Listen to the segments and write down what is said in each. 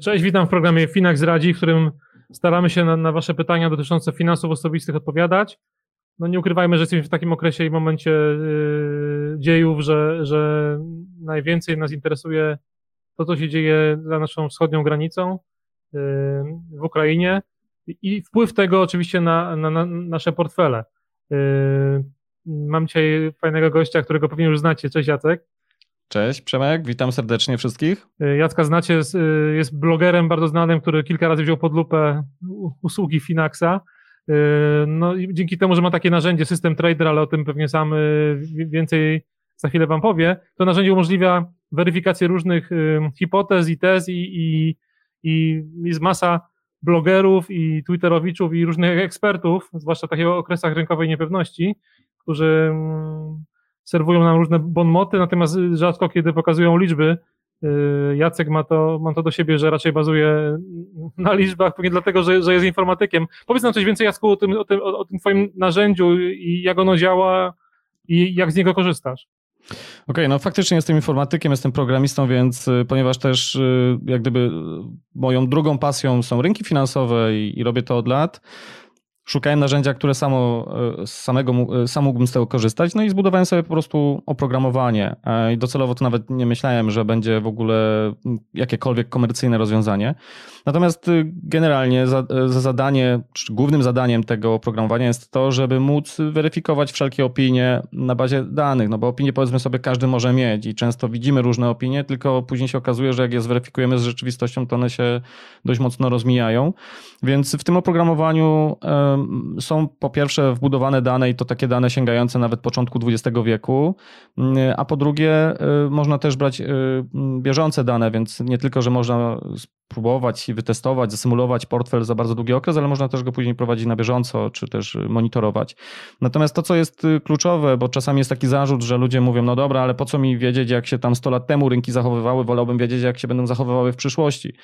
Cześć, witam w programie Finax Radzi, w którym staramy się na, na, Wasze pytania dotyczące finansów osobistych odpowiadać. No nie ukrywajmy, że jesteśmy w takim okresie i momencie yy, dziejów, że, że najwięcej nas interesuje to, co się dzieje za naszą wschodnią granicą yy, w Ukrainie i wpływ tego oczywiście na, na, na nasze portfele. Yy, mam dzisiaj fajnego gościa, którego pewnie już znacie. Cześć Jacek. Cześć Przemek, witam serdecznie wszystkich. Y, Jacka znacie, y, jest blogerem bardzo znanym, który kilka razy wziął pod lupę usługi Finaxa. Y, no i dzięki temu, że ma takie narzędzie, system trader, ale o tym pewnie sam więcej za chwilę wam powie, to narzędzie umożliwia weryfikację różnych hipotez i tez i, i, i jest masa blogerów i twitterowiczów i różnych ekspertów, zwłaszcza w takich okresach rynkowej niepewności, którzy mm, serwują nam różne bonmoty, natomiast rzadko kiedy pokazują liczby. Y, Jacek ma to, ma to do siebie, że raczej bazuje na liczbach, pewnie dlatego, że, że jest informatykiem. Powiedz nam coś więcej, Jacku, o tym, o, tym, o tym twoim narzędziu i jak ono działa i jak z niego korzystasz. Okej, okay, no faktycznie jestem informatykiem, jestem programistą, więc y, ponieważ też y, jak gdyby moją drugą pasją są rynki finansowe i, i robię to od lat, Szukałem narzędzia, które samo, e, samego, e, sam mógłbym z tego korzystać, no i zbudowałem sobie po prostu oprogramowanie. E, I docelowo to nawet nie myślałem, że będzie w ogóle jakiekolwiek komercyjne rozwiązanie. Natomiast y, generalnie za, za zadanie, czy głównym zadaniem tego oprogramowania jest to, żeby móc weryfikować wszelkie opinie na bazie danych, no bo opinie powiedzmy sobie każdy może mieć i często widzimy różne opinie, tylko później się okazuje, że jak je zweryfikujemy z rzeczywistością, to one się dość mocno rozmijają. Więc w tym oprogramowaniu są po pierwsze wbudowane dane i to takie dane sięgające nawet początku XX wieku, mm, a po drugie y, można też brać y, bieżące dane, więc nie tylko, że można spróbować wytestować, zasymulować portfel za bardzo długi okres, ale można też go później prowadzić na bieżąco, czy też monitorować. Natomiast to, co jest y, kluczowe, bo czasami jest taki zarzut, że ludzie mówią, no dobra, ale po co mi wiedzieć, jak się tam 100 lat temu rynki zachowywały, wolałbym wiedzieć, jak się będą zachowywały w przyszłości.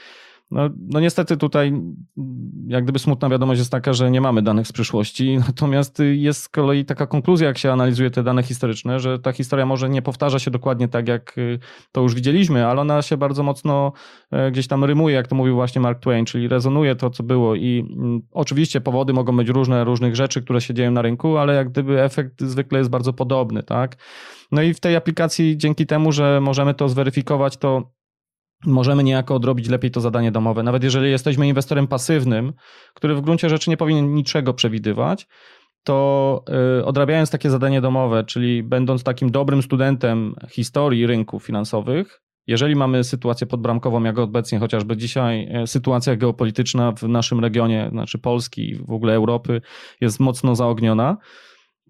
No, no niestety tutaj jak gdyby smutna wiadomość jest taka, że nie mamy danych z przyszłości, natomiast jest z kolei taka konkluzja, jak się analizuje te dane historyczne, że ta historia może nie powtarza się dokładnie tak, jak y, to już widzieliśmy, ale ona się bardzo mocno e, gdzieś tam rymuje, jak to mówił właśnie Mark Twain, czyli rezonuje to, co było i mm, oczywiście powody mogą być różne, różnych rzeczy, które się dzieją na rynku, ale jak gdyby efekt zwykle jest bardzo podobny, tak? No i w tej aplikacji dzięki temu, że możemy to zweryfikować, to możemy niejako odrobić lepiej to zadanie domowe. Nawet jeżeli jesteśmy inwestorem pasywnym, który w gruncie rzeczy nie powinien niczego przewidywać, to y, odrabiając takie zadanie domowe, czyli będąc takim dobrym studentem historii rynków finansowych, jeżeli mamy sytuację podbramkową, jak obecnie chociażby dzisiaj, e, sytuacja geopolityczna w naszym regionie, znaczy Polski i w ogóle Europy jest mocno zaogniona,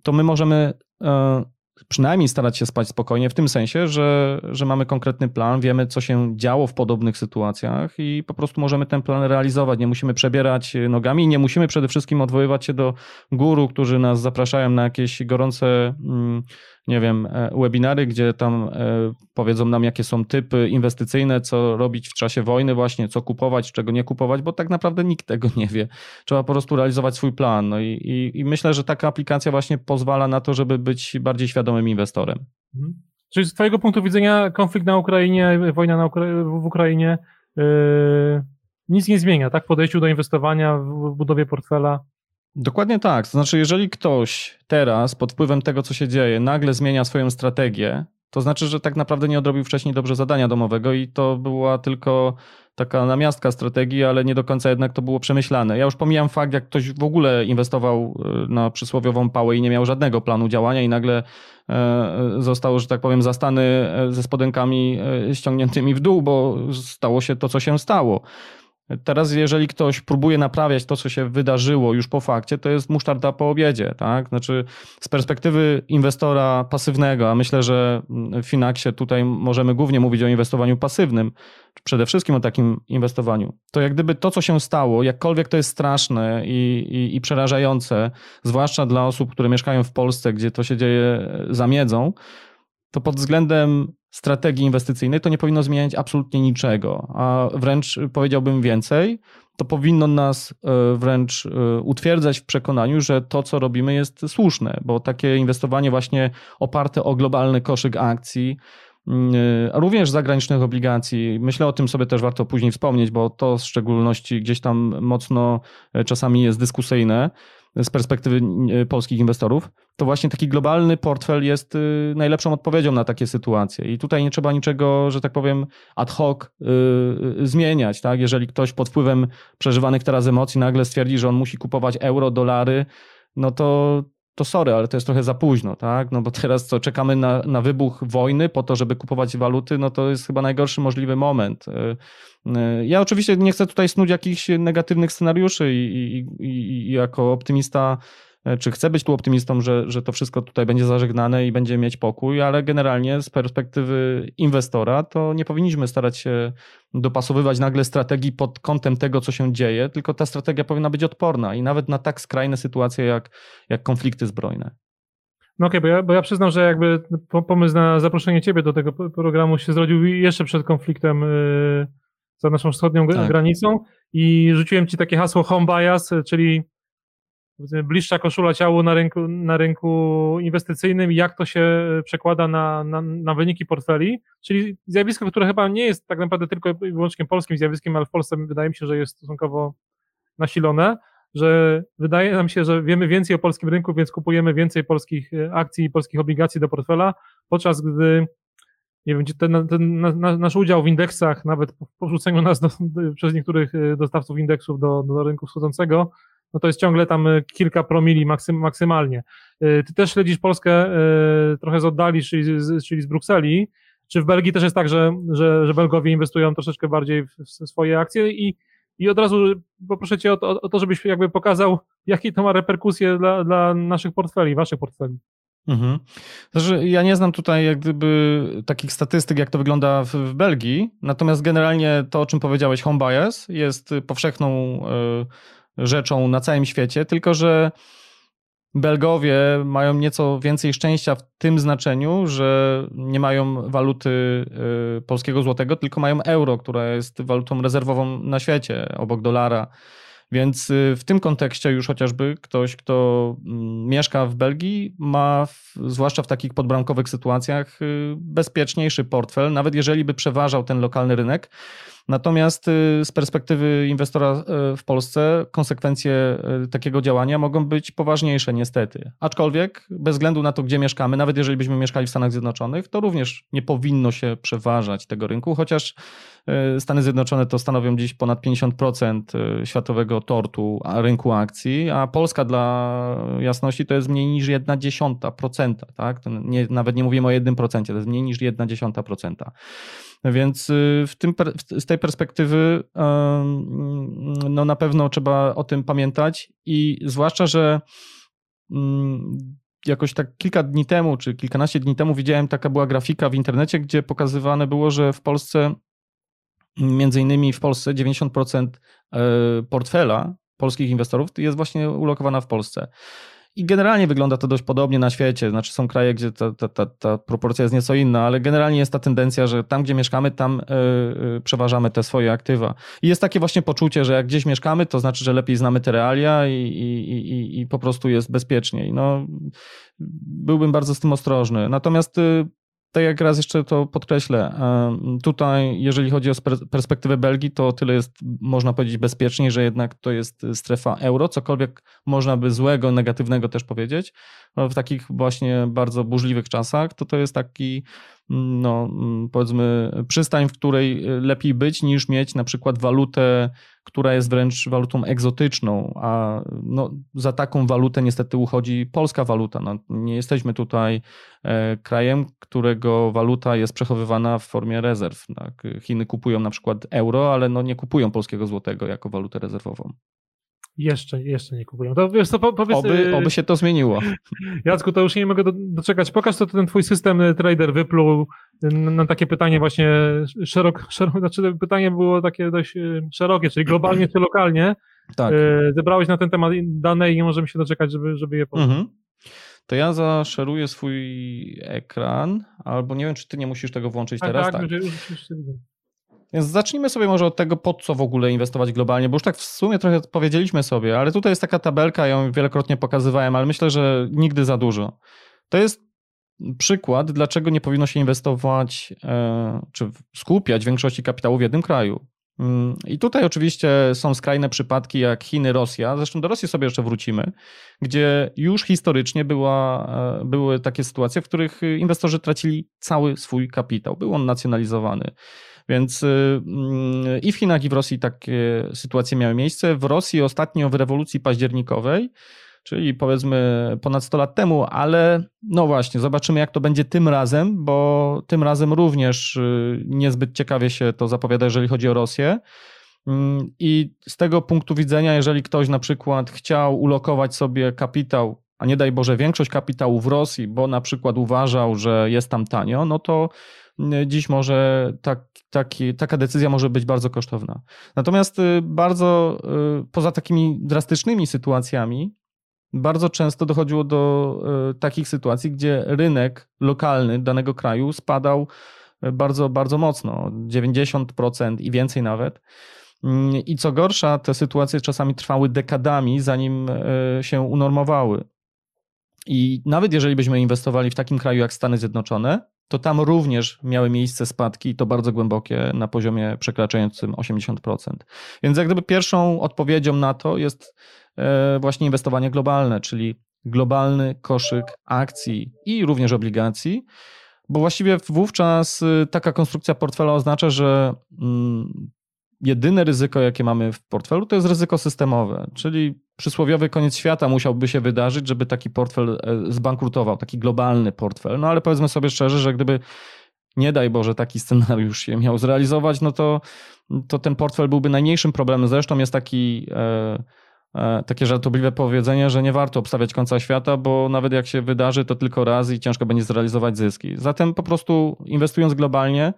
to my możemy e, przynajmniej starać się spać spokojnie, w tym sensie, że, że mamy konkretny plan, wiemy, co się działo w podobnych sytuacjach i po prostu możemy ten plan realizować. Nie musimy przebierać nogami, nie musimy przede wszystkim odwoływać się do guru, którzy nas zapraszają na jakieś gorące mm, nie wiem, e, webinary, gdzie tam e, powiedzą nam, jakie są typy inwestycyjne, co robić w czasie wojny, właśnie co kupować, czego nie kupować, bo tak naprawdę nikt tego nie wie. Trzeba po prostu realizować swój plan. No i, i, i myślę, że taka aplikacja właśnie pozwala na to, żeby być bardziej świadomym inwestorem. Mhm. Czyli z Twojego punktu widzenia konflikt na Ukrainie, wojna na Ukra w Ukrainie yy, nic nie zmienia, tak? W podejściu do inwestowania, w budowie portfela. Dokładnie tak. To znaczy, jeżeli ktoś teraz pod wpływem tego, co się dzieje, nagle zmienia swoją strategię, to znaczy, że tak naprawdę nie odrobił wcześniej dobrze zadania domowego i to była tylko taka namiastka strategii, ale nie do końca jednak to było przemyślane. Ja już pomijam fakt, jak ktoś w ogóle inwestował y, na przysłowiową pałę i nie miał żadnego planu działania i nagle e, został, że tak powiem, zastany e, ze spodenkami e, ściągniętymi w dół, bo stało się to, co się stało. Teraz, jeżeli ktoś próbuje naprawiać to, co się wydarzyło już po fakcie, to jest musztarda po obiedzie, tak? Znaczy, z perspektywy inwestora pasywnego, a myślę, że w Finaxie tutaj możemy głównie mówić o inwestowaniu pasywnym, przede wszystkim o takim inwestowaniu, to jak gdyby to, co się stało, jakkolwiek to jest straszne i, i, i przerażające, zwłaszcza dla osób, które mieszkają w Polsce, gdzie to się dzieje za miedzą, to pod względem strategii inwestycyjnej to nie powinno zmieniać absolutnie niczego, a wręcz powiedziałbym więcej, to powinno nas e, wręcz e, utwierdzać w przekonaniu, że to, co robimy, jest słuszne, bo takie inwestowanie właśnie oparte o globalny koszyk akcji, mm, również zagranicznych obligacji. Myślę o tym sobie też warto później wspomnieć, bo to w szczególności gdzieś tam mocno czasami jest dyskusyjne z perspektywy e, polskich inwestorów, to właśnie taki globalny portfel jest y, najlepszą odpowiedzią na takie sytuacje. I tutaj nie trzeba niczego, że tak powiem, ad hoc y, zmieniać. Tak? Jeżeli ktoś pod wpływem przeżywanych teraz emocji nagle stwierdzi, że on musi kupować euro, dolary, no to to sorry, ale to jest trochę za późno, tak? No bo teraz co, czekamy na, na wybuch wojny po to, żeby kupować waluty, no to jest chyba najgorszy możliwy moment. Y, y, ja oczywiście nie chcę tutaj snuć jakichś negatywnych scenariuszy i, i, i, jako optymista czy chcę być tu optymistą, że, że to wszystko tutaj będzie zażegnane i będzie mieć pokój, ale generalnie z perspektywy inwestora to nie powinniśmy starać się dopasowywać nagle strategii pod kątem tego, co się dzieje, tylko ta strategia powinna być odporna i nawet na tak skrajne sytuacje jak, jak konflikty zbrojne. No okej, okay, bo, ja, bo ja przyznam, że jakby pomysł na zaproszenie ciebie do tego programu się zrodził jeszcze przed konfliktem yy, za naszą wschodnią tak. granicą i rzuciłem ci takie hasło home bias, czyli bliższa koszula ciału na rynku, na rynku inwestycyjnym i jak to się przekłada na, na, na, wyniki portfeli, czyli zjawisko, które chyba nie jest tak naprawdę tylko i wyłącznie polskim zjawiskiem, ale w Polsce wydaje mi się, że jest stosunkowo nasilone, że wydaje nam się, że wiemy więcej o polskim rynku, więc kupujemy więcej polskich akcji i polskich obligacji do portfela, podczas gdy nie wiem, ten, ten nasz udział w indeksach, nawet po porzuceniu nas do, przez niektórych dostawców indeksów do, do rynku wschodzącego, no to jest ciągle tam e, kilka promili maksym, maksymalnie. E, ty też śledzisz Polskę e, trochę z oddali, czyli z, czyli z Brukseli. Czy w Belgii też jest tak, że, że, że Belgowie inwestują troszeczkę bardziej w, w swoje akcje i, i od razu poproszę cię o to, o to, żebyś jakby pokazał, jakie to ma reperkusje dla, dla naszych portfeli, waszych portfeli. Mhm. Znaczy, ja nie znam tutaj jak gdyby takich statystyk, jak to wygląda w, w Belgii, natomiast generalnie to, o czym powiedziałeś, home bias jest powszechną rzeczą na całym świecie, tylko że Belgowie mają nieco więcej szczęścia w tym znaczeniu, że nie mają waluty y, polskiego złotego, tylko mają euro, która jest walutą rezerwową na świecie obok dolara. Więc y, w tym kontekście już chociażby ktoś, kto mm, mieszka w Belgii, ma, zwłaszcza w takich podbramkowych sytuacjach, y, bezpieczniejszy portfel, nawet jeżeli by przeważał ten lokalny rynek. Natomiast y, z perspektywy inwestora w Polsce konsekwencje takiego działania mogą być poważniejsze, niestety. Aczkolwiek, bez względu na to, gdzie mieszkamy, nawet jeżeli byśmy mieszkali w Stanach Zjednoczonych, to również nie powinno się przeważać tego rynku, chociaż Stany Zjednoczone to stanowią dziś ponad 50% e, światowego tortu rynku akcji, a Polska dla jasności to jest mniej niż 1,1%. Tak? Nie, nawet nie mówimy o 1%, to jest mniej niż 1,1%. Więc e, w tym, z tej perspektywy no na pewno trzeba o tym pamiętać i zwłaszcza, że mm, jakoś tak kilka dni temu, czy kilkanaście dni temu widziałem, taka była grafika w internecie, gdzie pokazywane było, że w Polsce między innymi w Polsce 90% e, portfela polskich inwestorów jest właśnie ulokowana w Polsce. I generalnie wygląda to dość podobnie na świecie. Znaczy, są kraje, gdzie ta, ta, ta, ta proporcja jest nieco inna, ale generalnie jest ta tendencja, że tam, gdzie mieszkamy, tam yy, przeważamy te swoje aktywa. I jest takie właśnie poczucie, że jak gdzieś mieszkamy, to znaczy, że lepiej znamy te realia i, i, i, i po prostu jest bezpieczniej. No, byłbym bardzo z tym ostrożny. Natomiast yy, tak jak raz jeszcze to podkreślę, tutaj jeżeli chodzi o perspektywę Belgii, to tyle jest, można powiedzieć, bezpieczniej, że jednak to jest strefa euro, cokolwiek można by złego, negatywnego też powiedzieć. No, w takich właśnie bardzo burzliwych czasach, to to jest taki no, mm, powiedzmy, przystań, w której y, lepiej być niż mieć na przykład walutę, która jest wręcz walutą egzotyczną, a no, za taką walutę niestety uchodzi polska waluta. No, nie jesteśmy tutaj e, krajem, którego waluta jest przechowywana w formie rezerw. Tak? Chiny kupują na przykład euro, ale no, nie kupują polskiego złotego jako walutę rezerwową. Jeszcze, jeszcze nie kupują. To wiesz, po, powiedz, oby, y, oby się to zmieniło. Jacku, to już nie mogę do, doczekać. Pokaż, co ten twój system y, trader wypluł na, na takie pytanie właśnie szerok, szerok, znaczy pytanie było takie dość y, szerokie, czyli globalnie czy lokalnie. Tak. Zebrałeś na ten temat dane i nie możemy się doczekać, żeby, żeby je poznać. Mhm. To ja zaszeruję swój ekran, albo nie wiem, czy ty nie musisz tego włączyć Tak, teraz. tak, Tak. już- już- już. Więc zacznijmy sobie może od tego, po co w ogóle inwestować globalnie, bo już tak w sumie trochę powiedzieliśmy sobie, ale tutaj jest taka tabelka, ją wielokrotnie pokazywałem, ale myślę, że nigdy za dużo. To jest przykład, dlaczego nie powinno się inwestować e, czy skupiać większości kapitału w jednym kraju. Mm, I tutaj oczywiście są skrajne przypadki jak Chiny, Rosja. Zresztą do Rosji sobie jeszcze wrócimy, gdzie już historycznie była, e, były takie sytuacje, w których inwestorzy tracili cały swój kapitał. Był on nacjonalizowany. Więc y, mm, i w Chinach, i w Rosji takie sytuacje miały miejsce. W Rosji ostatnio w rewolucji październikowej, czyli powiedzmy ponad 100 lat temu, ale no właśnie, zobaczymy jak to będzie tym razem, bo tym razem również y, niezbyt ciekawie się to zapowiada, jeżeli chodzi o Rosję. Mm, I z tego punktu widzenia, jeżeli ktoś na przykład chciał ulokować sobie kapitał, a nie daj Boże większość kapitału w Rosji, bo na przykład uważał, że jest tam tanio, no to mm, dziś może tak, taki, taka decyzja może być bardzo kosztowna. Natomiast y, bardzo y, poza takimi drastycznymi sytuacjami, bardzo często dochodziło do y, takich sytuacji, gdzie rynek lokalny danego kraju spadał bardzo, bardzo mocno 90% i więcej nawet. Mm, I co gorsza, te sytuacje czasami trwały dekadami, zanim się unormowały. I nawet jeżeli byśmy inwestowali w takim kraju jak Stany Zjednoczone, to tam również miały miejsce spadki to bardzo głębokie na poziomie przekraczającym 80%. Więc jak gdyby pierwszą odpowiedzią na to jest e, właśnie inwestowanie globalne, czyli globalny koszyk akcji i również obligacji, bo właściwie wówczas y, taka konstrukcja portfela oznacza, że mm, jedyne ryzyko, jakie mamy w portfelu, to jest ryzyko systemowe, czyli przysłowiowy koniec świata musiałby się wydarzyć, żeby taki portfel e, zbankrutował, taki globalny portfel. No ale powiedzmy sobie szczerze, że gdyby nie daj Boże taki scenariusz się miał zrealizować, no to, to ten portfel byłby najmniejszym problemem. Zresztą jest taki, e, e, takie żartobliwe powiedzenie, że nie warto obstawiać końca świata, bo nawet jak się wydarzy, to tylko raz i ciężko będzie zrealizować zyski. Zatem po prostu inwestując globalnie,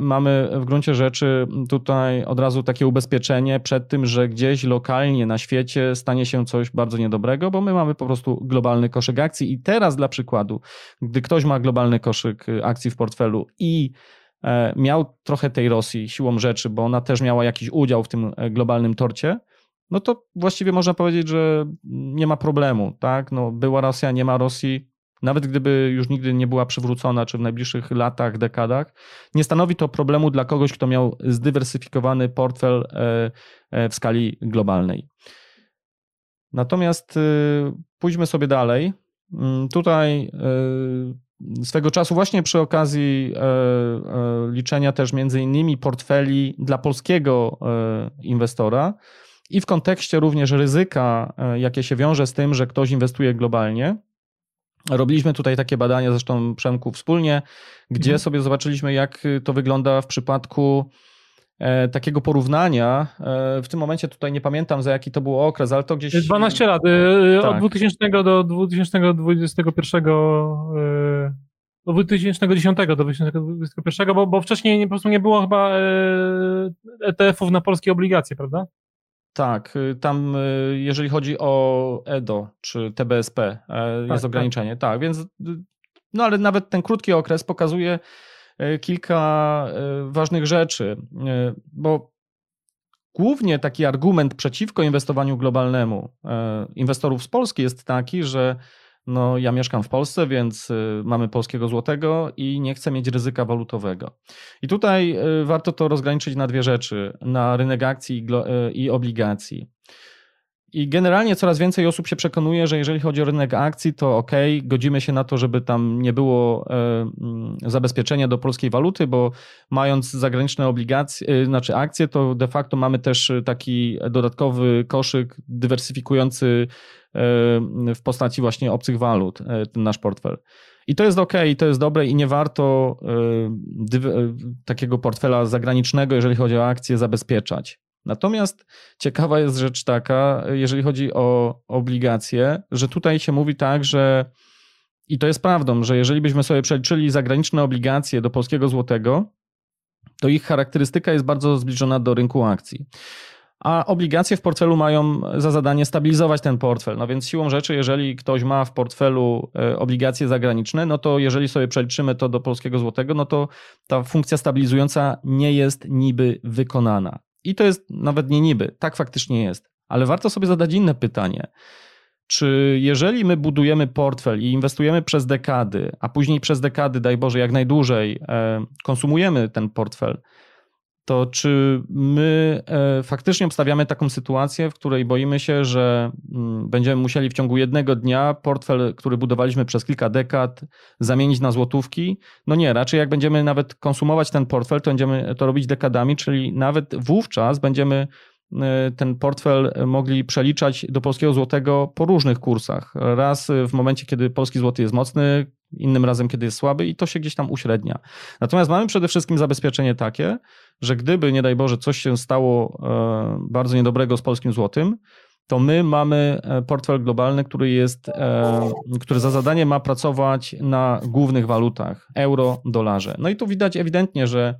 mamy w gruncie rzeczy tutaj od razu takie ubezpieczenie przed tym, że gdzieś lokalnie na świecie stanie się coś bardzo niedobrego, bo my mamy po prostu globalny koszyk akcji. I teraz dla przykładu, gdy ktoś ma globalny koszyk akcji w portfelu i e, miał trochę tej Rosji siłą rzeczy, bo ona też miała jakiś udział w tym e, globalnym torcie, no to właściwie można powiedzieć, że nie ma problemu, tak? No, była Rosja, nie ma Rosji, nawet gdyby już nigdy nie była przywrócona, czy w najbliższych latach, dekadach, nie stanowi to problemu dla kogoś, kto miał zdywersyfikowany portfel w skali globalnej. Natomiast pójdźmy sobie dalej. Tutaj swego czasu właśnie przy okazji liczenia też między innymi portfeli dla polskiego inwestora i w kontekście również ryzyka, jakie się wiąże z tym, że ktoś inwestuje globalnie, Robiliśmy tutaj takie badania, zresztą Przemku wspólnie, gdzie mhm. sobie zobaczyliśmy, jak to wygląda w przypadku e, takiego porównania. E, w tym momencie tutaj nie pamiętam, za jaki to był okres, ale to gdzieś. 12 lat, e, tak. od 2000 do 2021. Do 2010 do 2021, bo, bo wcześniej po prostu nie było chyba ETF-ów na polskie obligacje, prawda? Tak, y, tam y, jeżeli chodzi o EDO czy TBSP e, jest tak, tak. ograniczenie. Tak. tak, więc y, no ale nawet ten krótki okres pokazuje kilka ważnych rzeczy, bo głównie taki argument przeciwko inwestowaniu globalnemu e, inwestorów z Polski jest taki, że no ja mieszkam w Polsce, więc y, mamy polskiego złotego i nie chcę mieć ryzyka walutowego. I tutaj y, warto to rozgraniczyć na dwie rzeczy: na rynek akcji i y, obligacji. I generalnie coraz więcej osób się przekonuje, że jeżeli chodzi o rynek akcji, to ok, godzimy się na to, żeby tam nie było e, mm, zabezpieczenia do polskiej waluty, bo mając zagraniczne obligacje, znaczy akcje, to de facto mamy też taki dodatkowy koszyk dywersyfikujący w postaci właśnie obcych walut, e, ten nasz portfel. I to jest ok, i to jest dobre i nie warto e, e, takiego portfela zagranicznego, jeżeli chodzi o akcje, zabezpieczać. Natomiast ciekawa jest rzecz taka, jeżeli chodzi o obligacje, że tutaj się mówi tak, że i to jest prawdą, że jeżeli byśmy sobie przeliczyli zagraniczne obligacje do polskiego złotego, to ich charakterystyka jest bardzo zbliżona do rynku akcji. A obligacje w portfelu mają za zadanie stabilizować ten portfel. No więc siłą rzeczy, jeżeli ktoś ma w portfelu e, obligacje zagraniczne, no to jeżeli sobie przeliczymy to do polskiego złotego, no to ta funkcja stabilizująca nie jest niby wykonana. I to jest nawet nie niby, tak faktycznie jest. Ale warto sobie zadać inne pytanie. Czy jeżeli my budujemy portfel i inwestujemy przez dekady, a później przez dekady, daj Boże, jak najdłużej e, konsumujemy ten portfel, to czy my e, faktycznie obstawiamy taką sytuację, w której boimy się, że mm, będziemy musieli w ciągu jednego dnia portfel, który budowaliśmy przez kilka dekad, zamienić na złotówki? No nie, raczej jak będziemy nawet konsumować ten portfel, to będziemy to robić dekadami, czyli nawet wówczas będziemy e, ten portfel mogli przeliczać do polskiego złotego po różnych kursach. Raz w momencie, kiedy polski złoty jest mocny, innym razem, kiedy jest słaby i to się gdzieś tam uśrednia. Natomiast mamy przede wszystkim zabezpieczenie takie, że gdyby, nie daj Boże, coś się stało e, bardzo niedobrego z polskim złotym, to my mamy e, portfel globalny, który jest, e, który za zadanie ma pracować na głównych walutach euro, dolarze. No i tu widać ewidentnie, że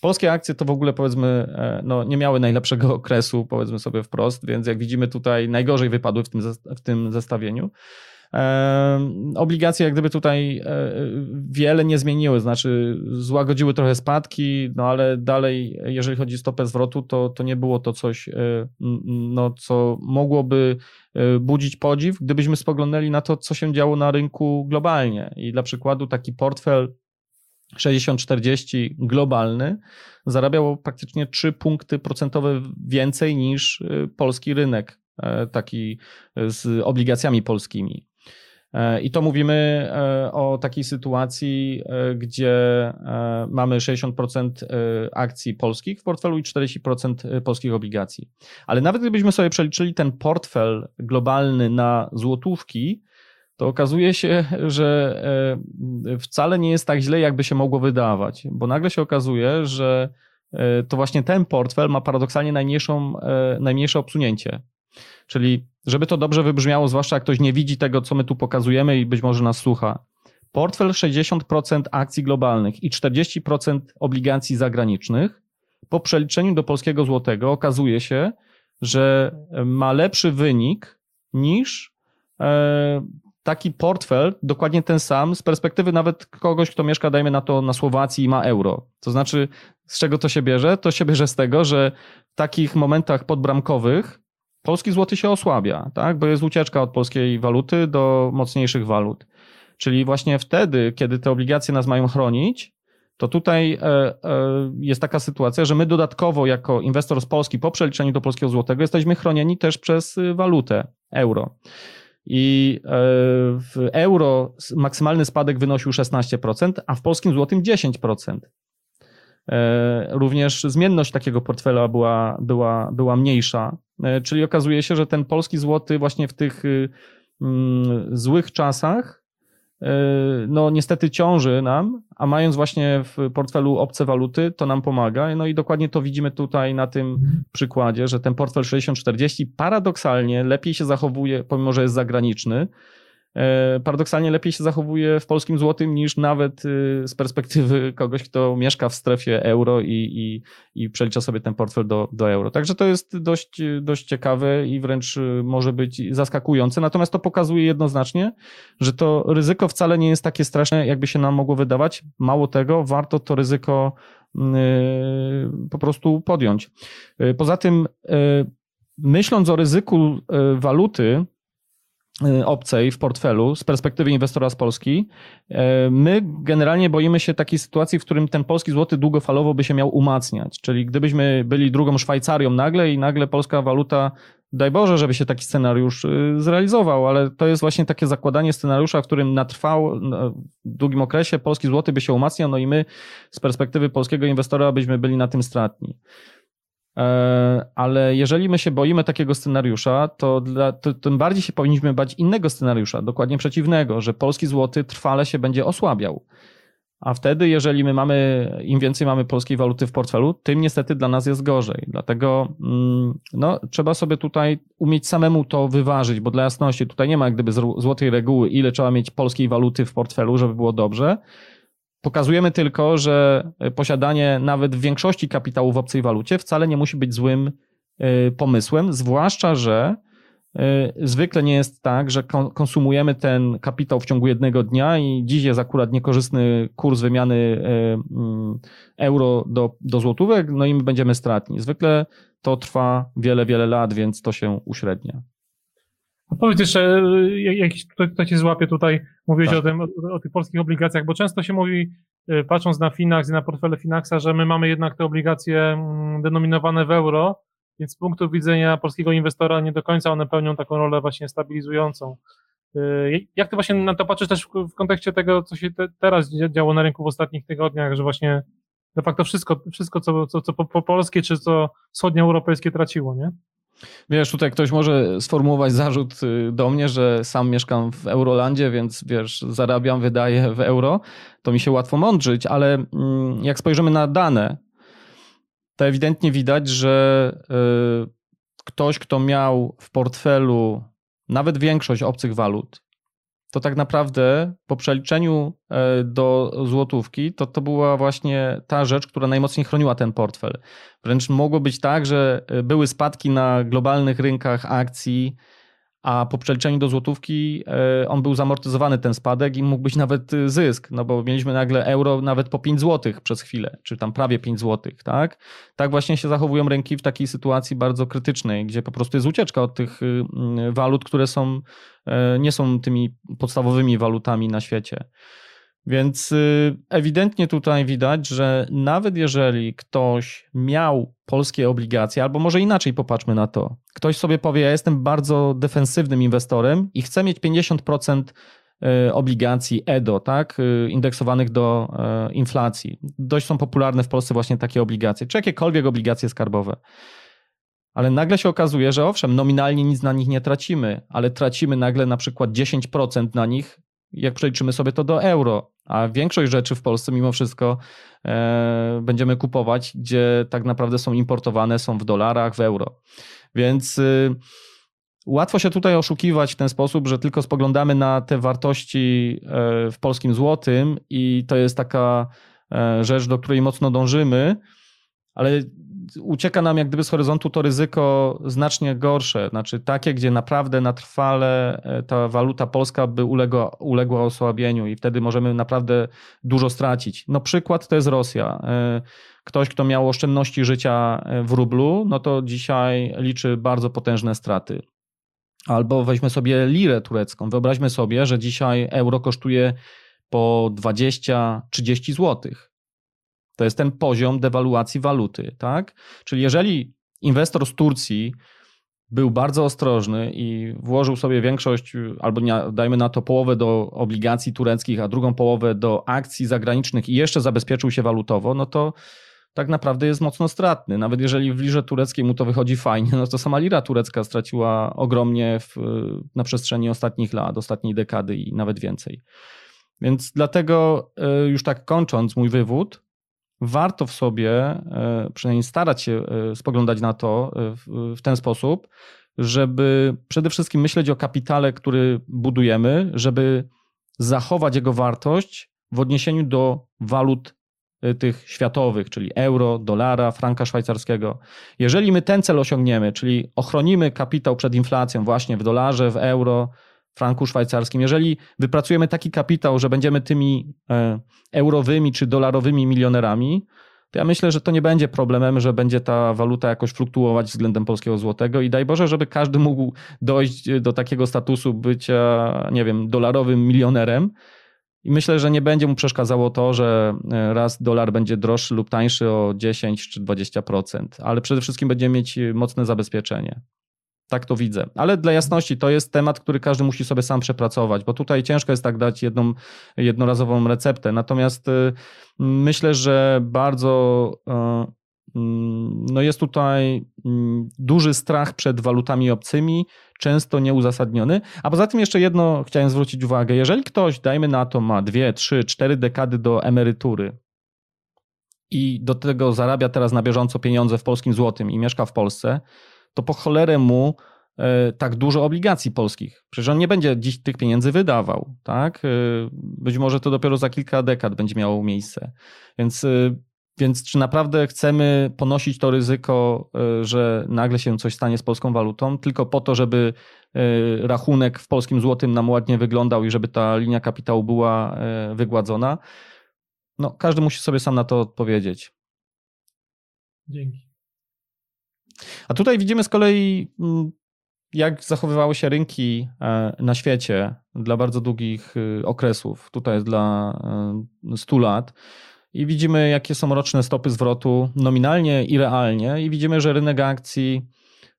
polskie akcje to w ogóle powiedzmy no, nie miały najlepszego okresu, powiedzmy sobie wprost, więc jak widzimy tutaj najgorzej wypadły w tym, w tym zestawieniu. Obligacje jak gdyby tutaj e, wiele nie zmieniły, znaczy złagodziły trochę spadki, no ale dalej, jeżeli chodzi o stopę zwrotu, to, to nie było to coś, e, no, co mogłoby e, budzić podziw, gdybyśmy spoglądali na to, co się działo na rynku globalnie. I dla przykładu taki portfel 60-40 globalny zarabiał praktycznie 3 punkty procentowe więcej niż polski rynek, taki z obligacjami polskimi. E, I to mówimy e, o takiej sytuacji, e, gdzie mamy 60% akcji polskich w portfelu i 40% polskich obligacji. Ale nawet gdybyśmy sobie przeliczyli ten portfel globalny na złotówki, to okazuje się, że wcale nie jest tak źle, jakby się mogło wydawać, bo nagle się okazuje, że to właśnie ten portfel ma paradoksalnie najmniejszą, najmniejsze obsunięcie. Czyli, żeby to dobrze wybrzmiało, zwłaszcza jak ktoś nie widzi tego, co my tu pokazujemy i być może nas słucha. Portfel 60% akcji globalnych i 40% obligacji zagranicznych po przeliczeniu do polskiego złotego okazuje się, że ma lepszy wynik niż e, taki portfel, dokładnie ten sam, z perspektywy nawet kogoś, kto mieszka, dajmy na to, na Słowacji i ma euro. To znaczy, z czego to się bierze? To się bierze z tego, że w takich momentach podbramkowych polski złoty się osłabia, tak? bo jest ucieczka od polskiej waluty do mocniejszych walut. Czyli właśnie wtedy, kiedy te obligacje nas mają chronić, to tutaj e, e, jest taka sytuacja, że my dodatkowo jako inwestor z Polski po przeliczeniu do polskiego złotego jesteśmy chronieni też przez walutę euro. I e, w euro maksymalny spadek wynosił 16%, a w polskim złotym 10%. Również zmienność takiego portfela była, była, była mniejsza, E, czyli okazuje się, że ten polski złoty właśnie w tych y, mm, złych czasach e, no niestety ciąży nam, a mając właśnie w portfelu obce waluty, to nam pomaga. No i dokładnie to widzimy tutaj na tym przykładzie, że ten portfel 60-40 paradoksalnie lepiej się zachowuje, pomimo że jest zagraniczny, E, paradoksalnie lepiej się zachowuje w polskim złotym niż nawet y, z perspektywy kogoś, kto mieszka w strefie euro i, i, i przelicza sobie ten portfel do, do euro. Także to jest dość, dość ciekawe i wręcz y, może być zaskakujące. Natomiast to pokazuje jednoznacznie, że to ryzyko wcale nie jest takie straszne, jakby się nam mogło wydawać. Mało tego, warto to ryzyko y, po prostu podjąć. Poza tym, myśląc o ryzyku waluty, obcej w portfelu z perspektywy inwestora z Polski, y, my generalnie boimy się takiej sytuacji, w którym ten polski złoty długofalowo by się miał umacniać. Czyli gdybyśmy byli drugą Szwajcarią nagle i nagle polska waluta, daj Boże, żeby się taki scenariusz y, zrealizował, ale to jest właśnie takie zakładanie scenariusza, w którym na trwał, w długim okresie polski złoty by się umacniał, no i my z perspektywy polskiego inwestora byśmy byli na tym stratni. E, ale jeżeli my się boimy takiego scenariusza, to, dla, to tym bardziej się powinniśmy bać innego scenariusza, dokładnie przeciwnego, że polski złoty trwale się będzie osłabiał. A wtedy, jeżeli my mamy, im więcej mamy polskiej waluty w portfelu, tym niestety dla nas jest gorzej. Dlatego mm, no, trzeba sobie tutaj umieć samemu to wyważyć, bo dla jasności tutaj nie ma jak gdyby złotej reguły, ile trzeba mieć polskiej waluty w portfelu, żeby było dobrze. Pokazujemy tylko, że posiadanie nawet w większości kapitału w obcej walucie wcale nie musi być złym pomysłem, zwłaszcza, że zwykle nie jest tak, że konsumujemy ten kapitał w ciągu jednego dnia i dziś jest akurat niekorzystny kurs wymiany mm, euro do, do złotówek, no i my będziemy stratni. Zwykle to trwa wiele, wiele lat, więc to się uśrednia. A powiedz jeszcze, jakiś kto cię złapie tutaj, mówiłeś tak. o, tym, o, o, tych polskich obligacjach, bo często się mówi, y, patrząc na Finax i na portfele Finaxa, że my mamy jednak te obligacje mm, denominowane w euro, więc z punktu widzenia polskiego inwestora nie do końca one pełnią taką rolę właśnie stabilizującą. Y, jak ty właśnie na to patrzysz też w, kontekście tego, co się te, teraz działo na rynku w ostatnich tygodniach, że właśnie de facto wszystko, wszystko co, co, co po, po polskie czy co wschodnioeuropejskie traciło, nie? Wiesz, tutaj ktoś może sformułować zarzut y, do mnie, że sam mieszkam w Eurolandzie, więc wiesz, zarabiam, wydaję w euro. To mi się łatwo mądrzyć, ale mm, jak spojrzymy na dane, to ewidentnie widać, że y, ktoś, kto miał w portfelu nawet większość obcych walut, to tak naprawdę po przeliczeniu e, do złotówki, to to była właśnie ta rzecz, która najmocniej chroniła ten portfel. Wręcz mogło być tak, że e, były spadki na globalnych rynkach akcji, a po przeliczeniu do złotówki e, on był zamortyzowany ten spadek i mógł być nawet y, zysk, no bo mieliśmy nagle euro nawet po 5 zł przez chwilę, czy tam prawie 5 zł, tak? Tak właśnie się zachowują rynki w takiej sytuacji bardzo krytycznej, gdzie po prostu jest ucieczka od tych mm, walut, które są, e, nie są tymi podstawowymi walutami na świecie. Więc ewidentnie tutaj widać, że nawet jeżeli ktoś miał polskie obligacje, albo może inaczej popatrzmy na to, ktoś sobie powie, ja jestem bardzo defensywnym inwestorem i chcę mieć 50% y, obligacji EDO, tak, y, indeksowanych do inflacji. Dość są popularne w Polsce właśnie takie obligacje, czy jakiekolwiek obligacje skarbowe. Ale nagle się okazuje, że owszem, nominalnie nic na nich nie tracimy, ale tracimy nagle na przykład 10% na nich jak przeliczymy sobie to do euro, a większość rzeczy w Polsce mimo wszystko e, będziemy kupować, gdzie tak naprawdę są importowane, są w dolarach, w euro. Więc y, łatwo się tutaj oszukiwać w ten sposób, że tylko spoglądamy na te wartości e, w polskim złotym i to jest taka e, rzecz, do której mocno dążymy, ale ucieka nam jak gdyby z horyzontu to ryzyko znacznie gorsze, znaczy takie, gdzie naprawdę na trwale e, ta waluta polska by uległa, uległa osłabieniu i wtedy możemy naprawdę dużo stracić. No przykład to jest Rosja. E, ktoś, kto miał oszczędności życia e, w rublu, no to dzisiaj liczy bardzo potężne straty. Albo weźmy sobie lirę turecką. Wyobraźmy sobie, że dzisiaj euro kosztuje po 20-30 złotych to jest ten poziom dewaluacji waluty, tak? Czyli jeżeli inwestor z Turcji był bardzo ostrożny i włożył sobie większość, albo dajmy na to połowę do obligacji tureckich, a drugą połowę do akcji zagranicznych i jeszcze zabezpieczył się walutowo, no to tak naprawdę jest mocno stratny. Nawet jeżeli w lirze tureckiej mu to wychodzi fajnie, no to sama lira turecka straciła ogromnie w, na przestrzeni ostatnich lat, ostatniej dekady i nawet więcej. Więc dlatego e, już tak kończąc mój wywód, warto w sobie e, przynajmniej starać się e, spoglądać na to e, w, ten sposób, żeby przede wszystkim myśleć o kapitale, który budujemy, żeby zachować jego wartość w odniesieniu do walut tych światowych, czyli euro, dolara, franka szwajcarskiego. Jeżeli my ten cel osiągniemy, czyli ochronimy kapitał przed inflacją właśnie w dolarze, w euro, franku szwajcarskim. Jeżeli wypracujemy taki kapitał, że będziemy tymi e, eurowymi czy dolarowymi milionerami, to ja myślę, że to nie będzie problemem, że będzie ta waluta jakoś fluktuować względem polskiego złotego i daj Boże, żeby każdy mógł dojść do takiego statusu bycia, nie wiem, dolarowym milionerem. I myślę, że nie będzie mu przeszkadzało to, że e, raz dolar będzie droższy lub tańszy o 10 czy 20%, ale przede wszystkim będzie mieć mocne zabezpieczenie. Tak to widzę. Ale dla jasności, to jest temat, który każdy musi sobie sam przepracować, bo tutaj ciężko jest tak dać jedną jednorazową receptę. Natomiast y, myślę, że bardzo y, mm, no jest tutaj mm, duży strach przed walutami obcymi, często nieuzasadniony. A poza tym jeszcze jedno chciałem zwrócić uwagę. Jeżeli ktoś, dajmy na to, ma dwie, trzy, cztery dekady do emerytury i do tego zarabia teraz na bieżąco pieniądze w polskim złotym i mieszka w Polsce, to po cholerę mu e, tak dużo obligacji polskich. Przecież on nie będzie dziś tych pieniędzy wydawał, tak? E, być może to dopiero za kilka dekad będzie miało miejsce. Więc e, Więc czy naprawdę chcemy ponosić to ryzyko, że nagle się coś stanie z polską walutą, tylko po to, żeby rachunek w polskim złotym nam ładnie wyglądał i żeby ta linia kapitału była wygładzona? No, każdy musi sobie sam na to odpowiedzieć. Dzięki. A tutaj widzimy z kolei, mm, jak zachowywały się rynki na świecie dla bardzo długich okresów. Tutaj jest dla 100 lat i widzimy, jakie są roczne stopy zwrotu nominalnie i realnie, i widzimy, że rynek akcji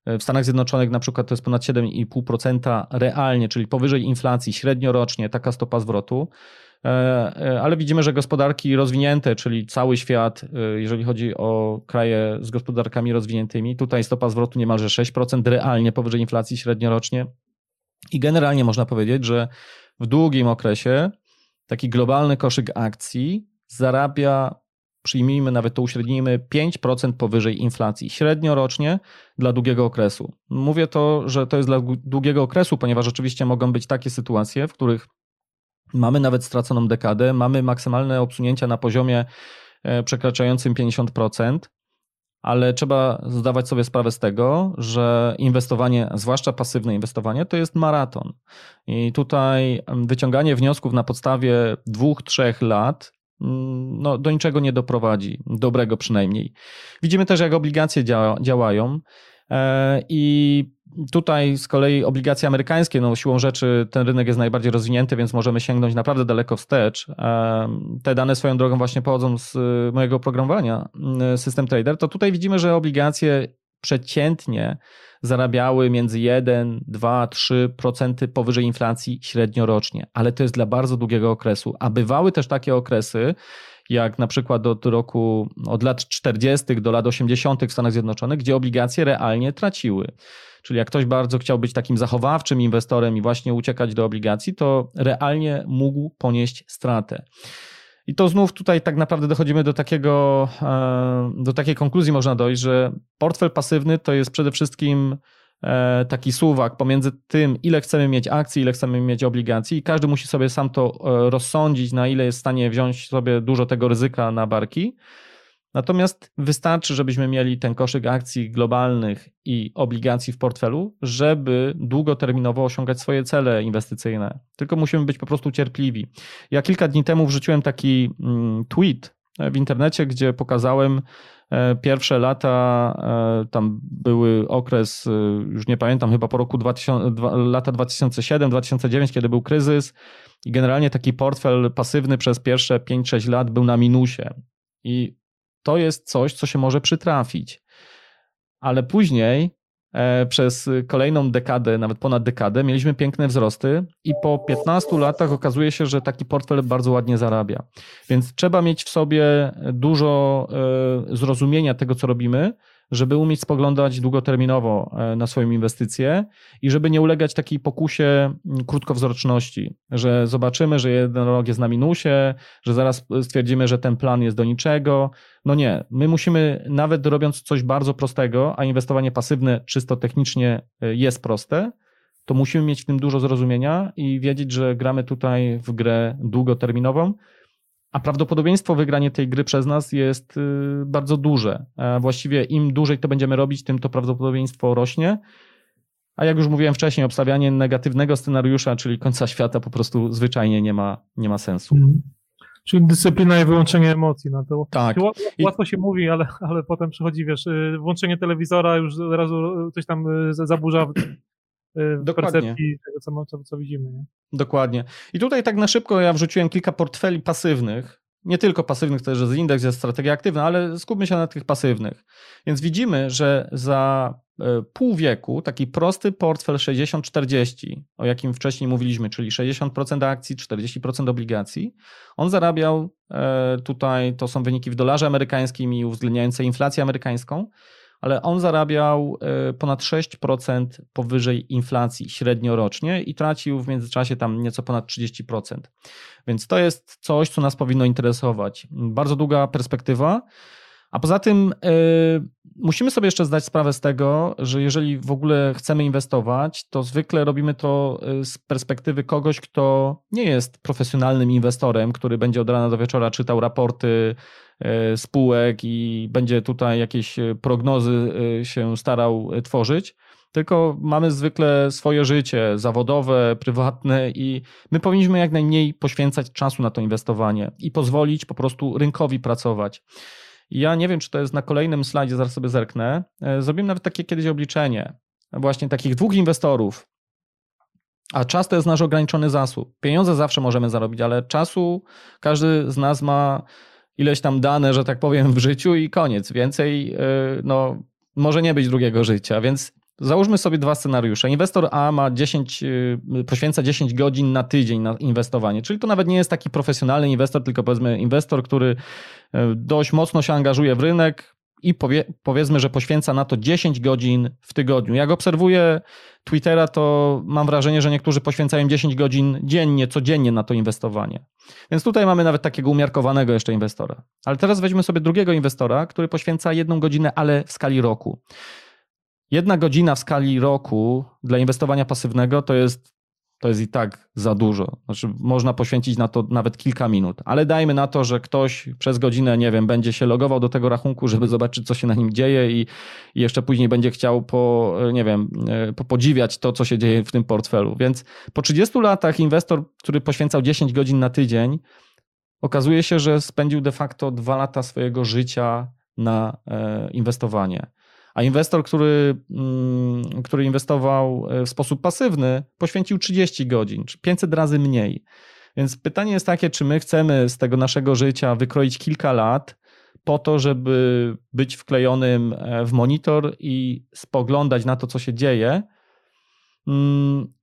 e, w Stanach Zjednoczonych na przykład to jest ponad 7,5% realnie, czyli powyżej inflacji średniorocznie taka stopa zwrotu. E, e, ale widzimy, że gospodarki rozwinięte, czyli cały świat, jeżeli chodzi o kraje z gospodarkami rozwiniętymi, tutaj stopa zwrotu niemalże 6% realnie powyżej inflacji średniorocznie. I generalnie można powiedzieć, że w długim okresie taki globalny koszyk akcji zarabia, przyjmijmy, nawet to uśrednijmy, 5% powyżej inflacji średnio rocznie dla długiego okresu. Mówię to, że to jest dla długiego okresu, ponieważ oczywiście mogą być takie sytuacje, w których mamy nawet straconą dekadę, mamy maksymalne obsunięcia na poziomie e, przekraczającym 50%, ale trzeba zdawać sobie sprawę z tego, że inwestowanie, zwłaszcza pasywne inwestowanie, to jest maraton. I tutaj wyciąganie wniosków na podstawie dwóch, trzech lat no, do niczego nie doprowadzi, dobrego przynajmniej. Widzimy też, jak obligacje działa, działają. E, I tutaj z kolei obligacje amerykańskie, no siłą rzeczy ten rynek jest najbardziej rozwinięty, więc możemy sięgnąć naprawdę daleko wstecz. Te dane swoją drogą właśnie pochodzą z mojego oprogramowania System Trader. To tutaj widzimy, że obligacje przeciętnie zarabiały między 1, 2, 3% powyżej inflacji średnio rocznie, ale to jest dla bardzo długiego okresu. A bywały też takie okresy, jak na przykład od roku, od lat 40. do lat 80. w Stanach Zjednoczonych, gdzie obligacje realnie traciły. Czyli jak ktoś bardzo chciał być takim zachowawczym inwestorem i właśnie uciekać do obligacji, to realnie mógł ponieść stratę. I to znów tutaj tak naprawdę dochodzimy do takiego, e, do takiej konkluzji można dojść, że portfel pasywny to jest przede wszystkim taki suwak pomiędzy tym, ile chcemy mieć akcji, ile chcemy mieć obligacji i każdy musi sobie sam to e, rozsądzić, na ile jest w stanie wziąć sobie dużo tego ryzyka na barki. Natomiast wystarczy, żebyśmy mieli ten koszyk akcji globalnych i obligacji w portfelu, żeby długoterminowo osiągać swoje cele inwestycyjne. Tylko musimy być po prostu cierpliwi. Ja kilka dni temu wrzuciłem taki mm, tweet w internecie, gdzie pokazałem e, pierwsze lata, e, tam były okres, e, już nie pamiętam, chyba po roku 2000, lata 2007-2009, kiedy był kryzys i generalnie taki portfel pasywny przez pierwsze 5-6 lat był na minusie. I to jest coś, co się może przytrafić. Ale później e, przez kolejną dekadę, nawet ponad dekadę, mieliśmy piękne wzrosty i po 15 latach okazuje się, że taki portfel bardzo ładnie zarabia. Więc trzeba mieć w sobie dużo e, zrozumienia tego, co robimy, żeby umieć spoglądać długoterminowo e, na swoją inwestycję i żeby nie ulegać takiej pokusie krótkowzroczności, że zobaczymy, że jeden rok jest na minusie, że zaraz stwierdzimy, że ten plan jest do niczego. No nie, my musimy nawet robiąc coś bardzo prostego, a inwestowanie pasywne czysto technicznie e, jest proste, to musimy mieć w tym dużo zrozumienia i wiedzieć, że gramy tutaj w grę długoterminową, a prawdopodobieństwo wygrania tej gry przez nas jest y, bardzo duże. Właściwie im dłużej to będziemy robić, tym to prawdopodobieństwo rośnie. A jak już mówiłem wcześniej, obstawianie negatywnego scenariusza, czyli końca świata, po prostu zwyczajnie nie ma, nie ma sensu. Mhm. Czyli dyscyplina i wyłączenie emocji. No to tak. Łatwo się mówi, ale, ale potem przychodzi, wiesz, y, włączenie telewizora już od razu coś tam y, zaburza w Dokładnie. percepcji tego, co, co, co widzimy. Nie? Dokładnie. I tutaj tak na szybko ja wrzuciłem kilka portfeli pasywnych, nie tylko pasywnych, też jest indeks, jest strategia aktywna, ale skupmy się na tych pasywnych. Więc widzimy, że za e, pół wieku taki prosty portfel 60-40, o jakim wcześniej mówiliśmy, czyli 60% akcji, 40% obligacji, on zarabiał e, tutaj, to są wyniki w dolarze amerykańskim i uwzględniające inflację amerykańską, ale on zarabiał e, ponad 6% powyżej inflacji średnio rocznie i tracił w międzyczasie tam nieco ponad 30%. Więc to jest coś, co nas powinno interesować. Bardzo długa perspektywa. A poza tym musimy sobie jeszcze zdać sprawę z tego, że jeżeli w ogóle chcemy inwestować, to zwykle robimy to z perspektywy kogoś, kto nie jest profesjonalnym inwestorem, który będzie od rana do wieczora czytał raporty spółek i będzie tutaj jakieś prognozy się starał tworzyć tylko mamy zwykle swoje życie zawodowe, prywatne i my powinniśmy jak najmniej poświęcać czasu na to inwestowanie i pozwolić po prostu rynkowi pracować. Ja nie wiem, czy to jest na kolejnym slajdzie, zaraz sobie zerknę. E, zrobiłem nawet takie kiedyś obliczenie właśnie takich dwóch inwestorów, a czas to jest nasz ograniczony zasób. Pieniądze zawsze możemy zarobić, ale czasu każdy z nas ma ileś tam dane, że tak powiem, w życiu i koniec. Więcej e, no, może nie być drugiego życia, więc Załóżmy sobie dwa scenariusze. Inwestor A ma 10, y, poświęca 10 godzin na tydzień na inwestowanie, czyli to nawet nie jest taki profesjonalny inwestor, tylko powiedzmy inwestor, który y, dość mocno się angażuje w rynek i powie, powiedzmy, że poświęca na to 10 godzin w tygodniu. Jak obserwuję Twittera, to mam wrażenie, że niektórzy poświęcają 10 godzin dziennie, codziennie na to inwestowanie. Więc tutaj mamy nawet takiego umiarkowanego jeszcze inwestora. Ale teraz weźmy sobie drugiego inwestora, który poświęca jedną godzinę, ale w skali roku. Jedna godzina w skali roku dla inwestowania pasywnego to jest, to jest i tak za dużo. Znaczy, można poświęcić na to nawet kilka minut, ale dajmy na to, że ktoś przez godzinę, nie wiem, będzie się logował do tego rachunku, żeby zobaczyć, co się na nim dzieje i, i jeszcze później będzie chciał po, nie wiem, e, po podziwiać to, co się dzieje w tym portfelu. Więc po 30 latach inwestor, który poświęcał 10 godzin na tydzień, okazuje się, że spędził de facto dwa lata swojego życia na e, inwestowanie. A inwestor, który, mm, który inwestował e, w sposób pasywny, poświęcił 30 godzin, czy 500 razy mniej. Więc pytanie jest takie, czy my chcemy z tego naszego życia wykroić kilka lat po to, żeby być wklejonym e, w monitor i spoglądać na to, co się dzieje. Mm,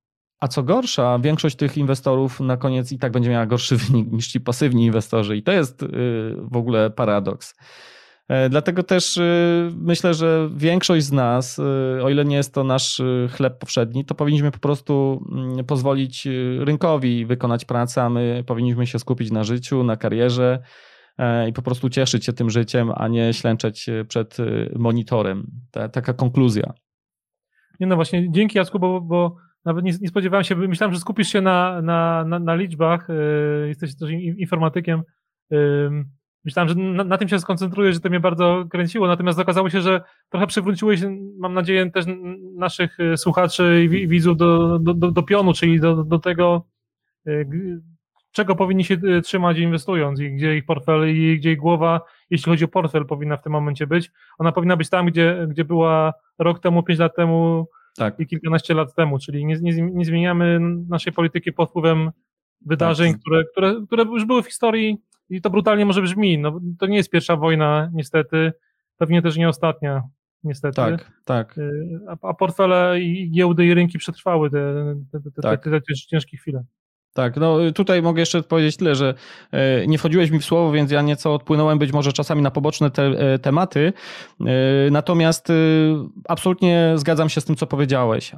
a co gorsza, większość tych inwestorów na koniec i tak będzie miała gorszy wynik niż ci pasywni inwestorzy. I to jest y, w ogóle paradoks. E, dlatego też y, myślę, że większość z nas, y, o ile nie jest to nasz y, chleb powszedni, to powinniśmy po prostu mm, pozwolić rynkowi wykonać pracę, a my powinniśmy się skupić na życiu, na karierze e, i po prostu cieszyć się tym życiem, a nie ślęczeć przed monitorem. Ta, taka konkluzja. Nie no właśnie, dzięki Jacku, bo, bo nawet nie, nie, spodziewałem się, myślałem, że skupisz się na, na, na, na liczbach, jesteś też informatykiem, myślałem, że na, na, tym się skoncentruję, że to mnie bardzo kręciło, natomiast okazało się, że trochę przywróciłeś, mam nadzieję, też naszych e, słuchaczy i widzów do, do, do, do pionu, czyli do, do tego, e, czego powinni się e, trzymać inwestując i gdzie ich portfel i gdzie ich głowa, jeśli chodzi o portfel, powinna w tym momencie być. Ona powinna być tam, gdzie, gdzie była rok temu, pięć lat temu tak. i kilkanaście lat temu, czyli nie, nie, nie zmieniamy naszej polityki pod wpływem wydarzeń, tak. które, które, które już były w historii i to brutalnie może brzmi, no to nie jest pierwsza wojna, niestety, pewnie też nie ostatnia, niestety. Tak, tak. Y, a, a portfele i giełdy i rynki przetrwały te, te, te, tak. te, te, ciężkie chwile. Tak, no tutaj mogę jeszcze powiedzieć tyle, że e, nie wchodziłeś mi w słowo, więc ja nieco odpłynąłem być może czasami na poboczne te, e, tematy. Natomiast absolutnie zgadzam się z tym, co powiedziałeś.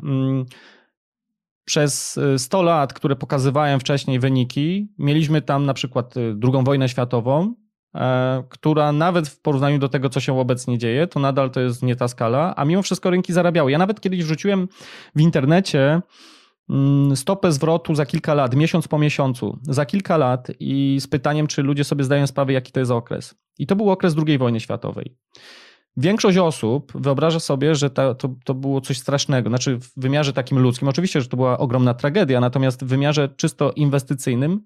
Przez 100 y, lat, które pokazywałem wcześniej wyniki, mieliśmy tam na przykład y, II wojnę światową, e, która nawet w porównaniu do tego, co się obecnie dzieje, to nadal to jest nie ta skala, a mimo wszystko rynki zarabiały. Ja nawet kiedyś wrzuciłem w internecie mm, stopę zwrotu za kilka lat, miesiąc po miesiącu, za kilka lat i z pytaniem, czy ludzie sobie zdają sprawę, jaki to jest okres. I to był okres II wojny światowej. Większość osób wyobraża sobie, że to, to, to było coś strasznego, znaczy w wymiarze takim ludzkim. Oczywiście, że to była ogromna tragedia, natomiast w wymiarze czysto inwestycyjnym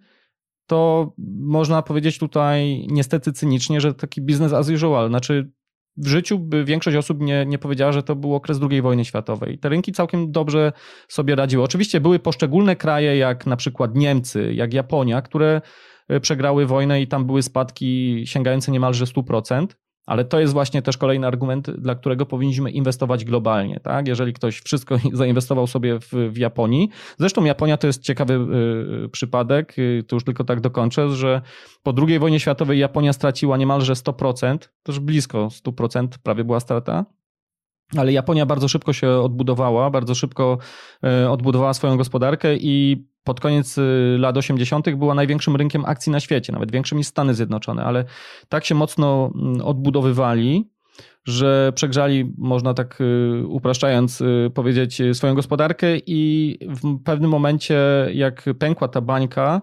to można powiedzieć tutaj niestety cynicznie, że taki biznes as usual. Znaczy w życiu by większość osób nie, nie powiedziała, że to był okres II wojny światowej. Te rynki całkiem dobrze sobie radziły. Oczywiście były poszczególne kraje, jak na przykład Niemcy, jak Japonia, które e, przegrały wojnę i tam były spadki sięgające niemalże 100%. Ale to jest właśnie też kolejny argument, dla którego powinniśmy inwestować globalnie. Tak? Jeżeli ktoś wszystko zainwestował sobie w, w Japonii, zresztą Japonia to jest ciekawy y, przypadek, y, to już tylko tak dokończę, że po II wojnie światowej Japonia straciła niemalże 100%, też blisko 100% prawie była strata. Ale Japonia bardzo szybko się odbudowała, bardzo szybko y, odbudowała swoją gospodarkę i pod koniec lat 80. była największym rynkiem akcji na świecie, nawet większym niż Stany Zjednoczone, ale tak się mocno mm, odbudowywali, że przegrzali, można tak upraszczając powiedzieć, swoją gospodarkę i w pewnym momencie, jak pękła ta bańka,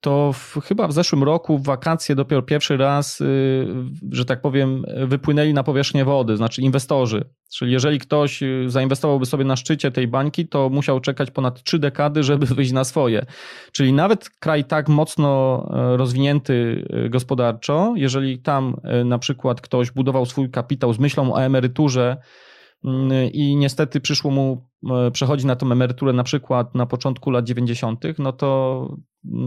to w, chyba w zeszłym roku w wakacje dopiero pierwszy raz, y, że tak powiem, wypłynęli na powierzchnię wody, znaczy inwestorzy. Czyli jeżeli ktoś y, zainwestowałby sobie na szczycie tej bańki, to musiał czekać ponad trzy dekady, żeby wyjść na swoje. Czyli nawet kraj tak mocno e, rozwinięty e, gospodarczo, jeżeli tam e, na przykład ktoś budował swój kapitał z myślą o emeryturze, i niestety przyszło mu przechodzić na tą emeryturę na przykład na początku lat 90., no to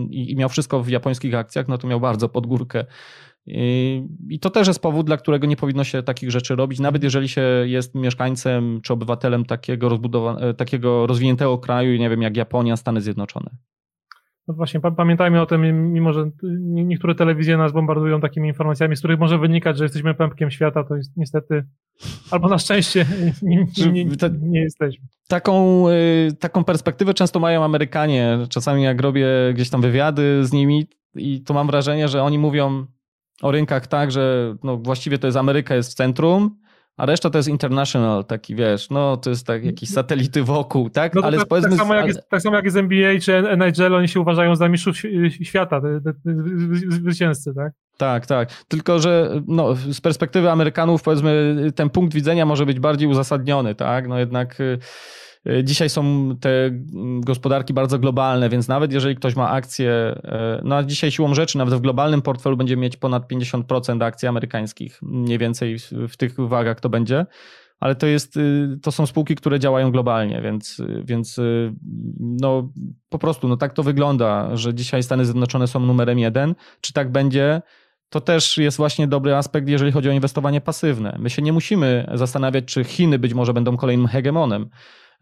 i, miał wszystko w japońskich akcjach, no to miał bardzo pod górkę. I, to też jest powód, dla którego nie powinno się takich rzeczy robić, nawet jeżeli się jest mieszkańcem czy obywatelem takiego, rozbudowa- takiego rozwiniętego kraju, nie wiem, jak Japonia, Stany Zjednoczone. No właśnie, pamiętajmy o tym, mimo że niektóre telewizje nas bombardują takimi informacjami, z których może wynikać, że jesteśmy pępkiem świata, to jest niestety, albo na szczęście nie, nie, nie, jesteśmy. Taką, y, taką perspektywę często mają Amerykanie. Czasami jak robię gdzieś tam wywiady z nimi i to mam wrażenie, że oni mówią o rynkach tak, że no właściwie to jest Ameryka jest w centrum, a reszta to jest international, taki wiesz, no to jest tak jakieś satelity wokół, tak? No ale tak, powiedzmy, tak, samo jak jest, tak samo jak jest NBA czy NHL, oni się uważają za mistrzów świata, zwycięzcy, tak? Tak, tak. Tylko, że no, z perspektywy Amerykanów, powiedzmy, ten punkt widzenia może być bardziej uzasadniony, tak? No jednak y, dzisiaj są te gospodarki bardzo globalne, więc nawet jeżeli ktoś ma akcje, e, no a dzisiaj siłą rzeczy, nawet w globalnym portfelu będzie mieć ponad 50% akcji amerykańskich, mniej więcej w tych wagach to będzie, ale to, jest, y, to są spółki, które działają globalnie, więc, więc y, no, po prostu no, tak to wygląda, że dzisiaj Stany Zjednoczone są numerem jeden. Czy tak będzie? To też jest właśnie dobry aspekt, jeżeli chodzi o inwestowanie pasywne. My się nie musimy zastanawiać, czy Chiny być może będą kolejnym hegemonem.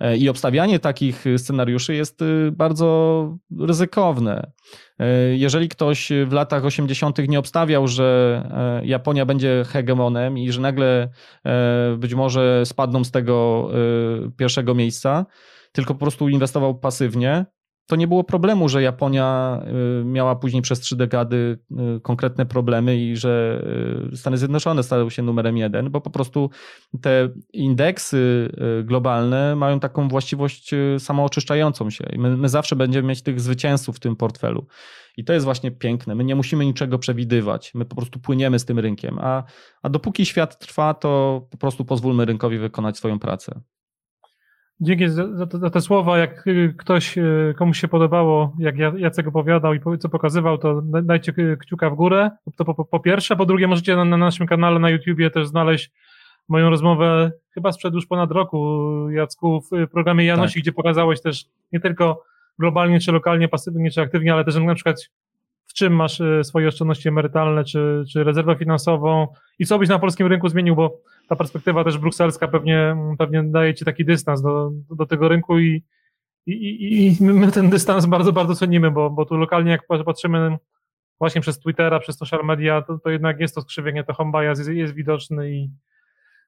E, I obstawianie takich scenariuszy jest y, bardzo ryzykowne. E, jeżeli ktoś w latach 80. nie obstawiał, że e, Japonia będzie hegemonem i że nagle być może spadną z tego pierwszego miejsca, tylko po prostu inwestował pasywnie, to nie było problemu, że Japonia y, miała później przez trzy dekady y, konkretne problemy i że y, Stany Zjednoczone stały się numerem jeden, bo po prostu te indeksy globalne mają taką właściwość samooczyszczającą się i my, my zawsze będziemy mieć tych zwycięzców w tym portfelu. I to jest właśnie piękne. My nie musimy niczego przewidywać. My po prostu płyniemy z tym rynkiem. A, a dopóki świat trwa, to po prostu pozwólmy rynkowi wykonać swoją pracę. Dzięki za, za, te, za, te słowa. Jak y, ktoś, y, komuś się podobało, jak Jacek opowiadał i co pokazywał, to dajcie kciuka w górę. To po, po, po pierwsze. Po drugie, możecie na, na, naszym kanale na YouTubie też znaleźć moją rozmowę chyba sprzed już ponad roku, Jacku, w programie Janosi, tak. gdzie pokazałeś też nie tylko globalnie czy lokalnie, pasywnie czy aktywnie, ale też na przykład w czym masz e, swoje oszczędności emerytalne, czy, czy rezerwę finansową i co byś na polskim rynku zmienił, bo ta perspektywa też brukselska pewnie, pewnie daje ci taki dystans do, do tego rynku i, i, i, i my ten dystans bardzo, bardzo cenimy, bo, bo tu lokalnie jak patrzymy właśnie przez Twittera, przez social media, to, to jednak jest to skrzywienie, to home bias jest, jest widoczny i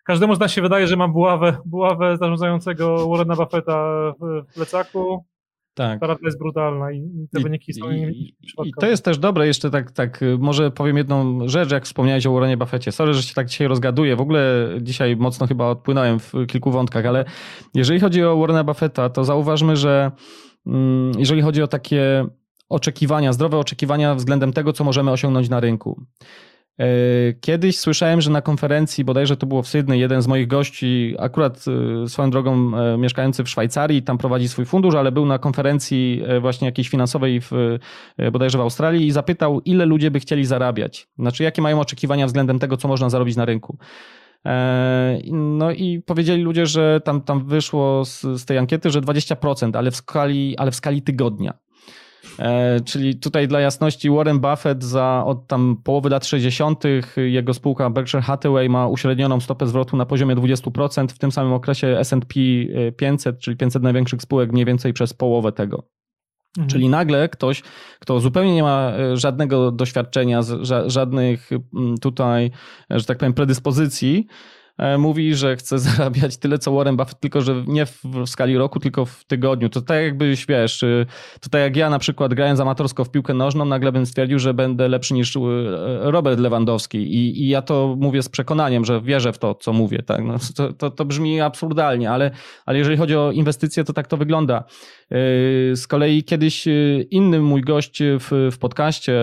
każdemu z nas się wydaje, że ma buławę, buławę zarządzającego Warrena Buffetta w plecaku, tak. Prawda jest brutalna i te I, wyniki są i, I to jest też dobre, jeszcze tak, tak, może powiem jedną rzecz, jak wspomniałeś o Warrenie Buffetcie. Sorry, że się tak dzisiaj rozgaduję. W ogóle dzisiaj mocno chyba odpłynąłem w kilku wątkach, ale jeżeli chodzi o Warrena Buffetta, to zauważmy, że mm, jeżeli chodzi o takie oczekiwania, zdrowe oczekiwania względem tego, co możemy osiągnąć na rynku. E, kiedyś słyszałem, że na konferencji, bodajże to było w Sydney, jeden z moich gości, akurat e, swoją drogą e, mieszkający w Szwajcarii, tam prowadzi swój fundusz, ale był na konferencji właśnie jakiejś finansowej w, bodajże w Australii i zapytał, ile ludzie by chcieli zarabiać. Znaczy, jakie mają oczekiwania względem tego, co można zarobić na rynku. No i powiedzieli ludzie, że tam, tam wyszło z, z tej ankiety, że 20%, ale w skali, ale w skali tygodnia. E, czyli tutaj dla jasności Warren Buffett za od tam połowy lat 60. jego spółka Berkshire Hathaway ma uśrednioną stopę zwrotu na poziomie 20%, w tym samym okresie S&P 500, czyli 500 największych spółek mniej więcej przez połowę tego. Mhm. Czyli nagle ktoś, kto zupełnie nie ma e, żadnego doświadczenia, żadnych tutaj, że tak powiem, predyspozycji, e, mówi, że chce zarabiać tyle co Warren Buffett, tylko że nie w, skali roku, tylko w tygodniu. To tak jakbyś, wiesz, y, to tak jak ja na przykład grając amatorsko w piłkę nożną, nagle bym stwierdził, że będę lepszy niż y, Robert Lewandowski i, i ja to mówię z przekonaniem, że wierzę w to, co mówię. Tak? No, to, to, to brzmi absurdalnie, ale, ale jeżeli chodzi o inwestycje, to tak to wygląda. Y, z kolei kiedyś inny mój gość w, w podcaście,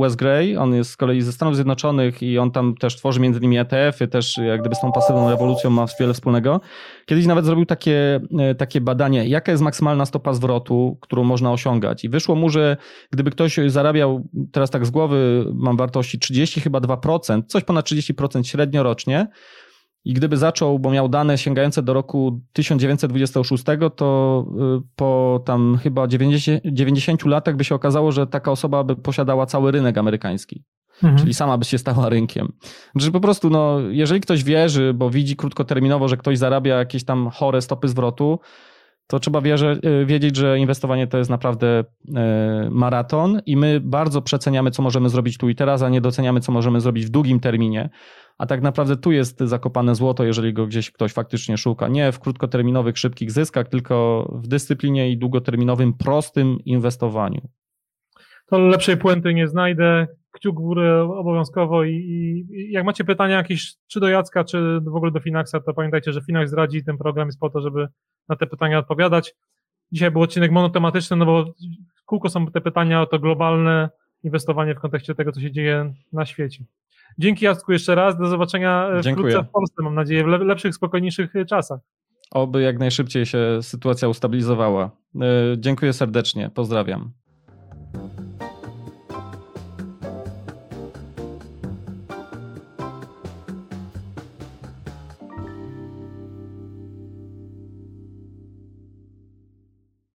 Wes Gray, on jest z kolei ze Stanów Zjednoczonych i on tam też tworzy między innymi ETF-y, też jak gdyby tą pasywną rewolucją ma wiele wspólnego. Kiedyś nawet zrobił takie, e, takie badanie, jaka jest maksymalna stopa zwrotu, którą można osiągać. I wyszło mu, że gdyby ktoś zarabiał, teraz tak z głowy mam wartości 30 chyba 2%, coś ponad 30% średnio rocznie, i gdyby zaczął, bo miał dane sięgające do roku 1926, to y, po tam chyba 90, 90 latach by się okazało, że taka osoba by posiadała cały rynek amerykański. Mhm. Czyli sama by się stała rynkiem. Że po prostu, no, jeżeli ktoś wierzy, bo widzi krótkoterminowo, że ktoś zarabia jakieś tam chore stopy zwrotu, to trzeba y, wiedzieć, że inwestowanie to jest naprawdę y, maraton i my bardzo przeceniamy, co możemy zrobić tu i teraz, a nie doceniamy, co możemy zrobić w długim terminie. A tak naprawdę tu jest zakopane złoto, jeżeli go gdzieś ktoś faktycznie szuka. Nie w krótkoterminowych, szybkich zyskach, tylko w dyscyplinie i długoterminowym, prostym inwestowaniu. To lepszej puenty nie znajdę. Kciuk w górę obowiązkowo i, i, jak macie pytania jakieś, czy do Jacka, czy w ogóle do Finaxa, to pamiętajcie, że Finax zdradzi ten program jest po to, żeby na te pytania odpowiadać. Dzisiaj był odcinek monotematyczny, no bo kółko są te pytania o to globalne inwestowanie w kontekście tego, co się dzieje na świecie. Dzięki Jacku jeszcze raz, do zobaczenia e, Dziękuję. wkrótce w Polsce, mam nadzieję, w lepszych, spokojniejszych e, czasach. Oby jak najszybciej się sytuacja ustabilizowała. E, dziękuję serdecznie, pozdrawiam.